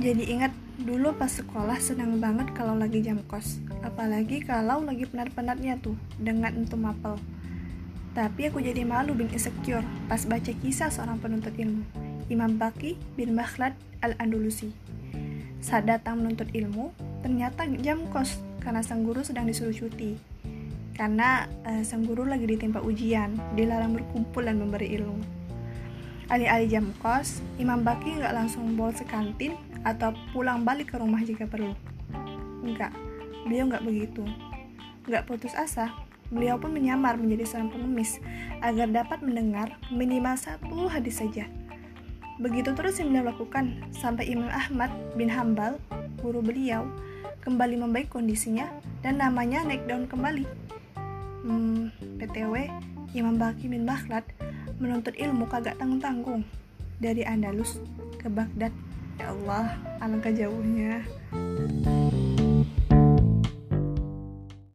Jadi ingat dulu pas sekolah senang banget kalau lagi jam kos. Apalagi kalau lagi penat-penatnya tuh dengan entum mapel Tapi aku jadi malu bin insecure pas baca kisah seorang penuntut ilmu. Imam Baki bin Makhlad al-Andalusi. Saat datang menuntut ilmu, ternyata jam kos karena sang guru sedang disuruh cuti. Karena uh, sang guru lagi ditimpa ujian, dilarang berkumpul dan memberi ilmu Alih-alih jam kos, Imam Baki nggak langsung bolos ke kantin atau pulang balik ke rumah jika perlu. Enggak, beliau nggak begitu. Nggak putus asa, beliau pun menyamar menjadi seorang pengemis agar dapat mendengar minimal satu hadis saja. Begitu terus yang beliau lakukan sampai Imam Ahmad bin Hambal, guru beliau, kembali membaik kondisinya dan namanya naik daun kembali. Hmm, PTW, Imam Baki bin Bakhlad menuntut ilmu kagak tanggung-tanggung dari Andalus ke Baghdad. Ya Allah, alangkah jauhnya.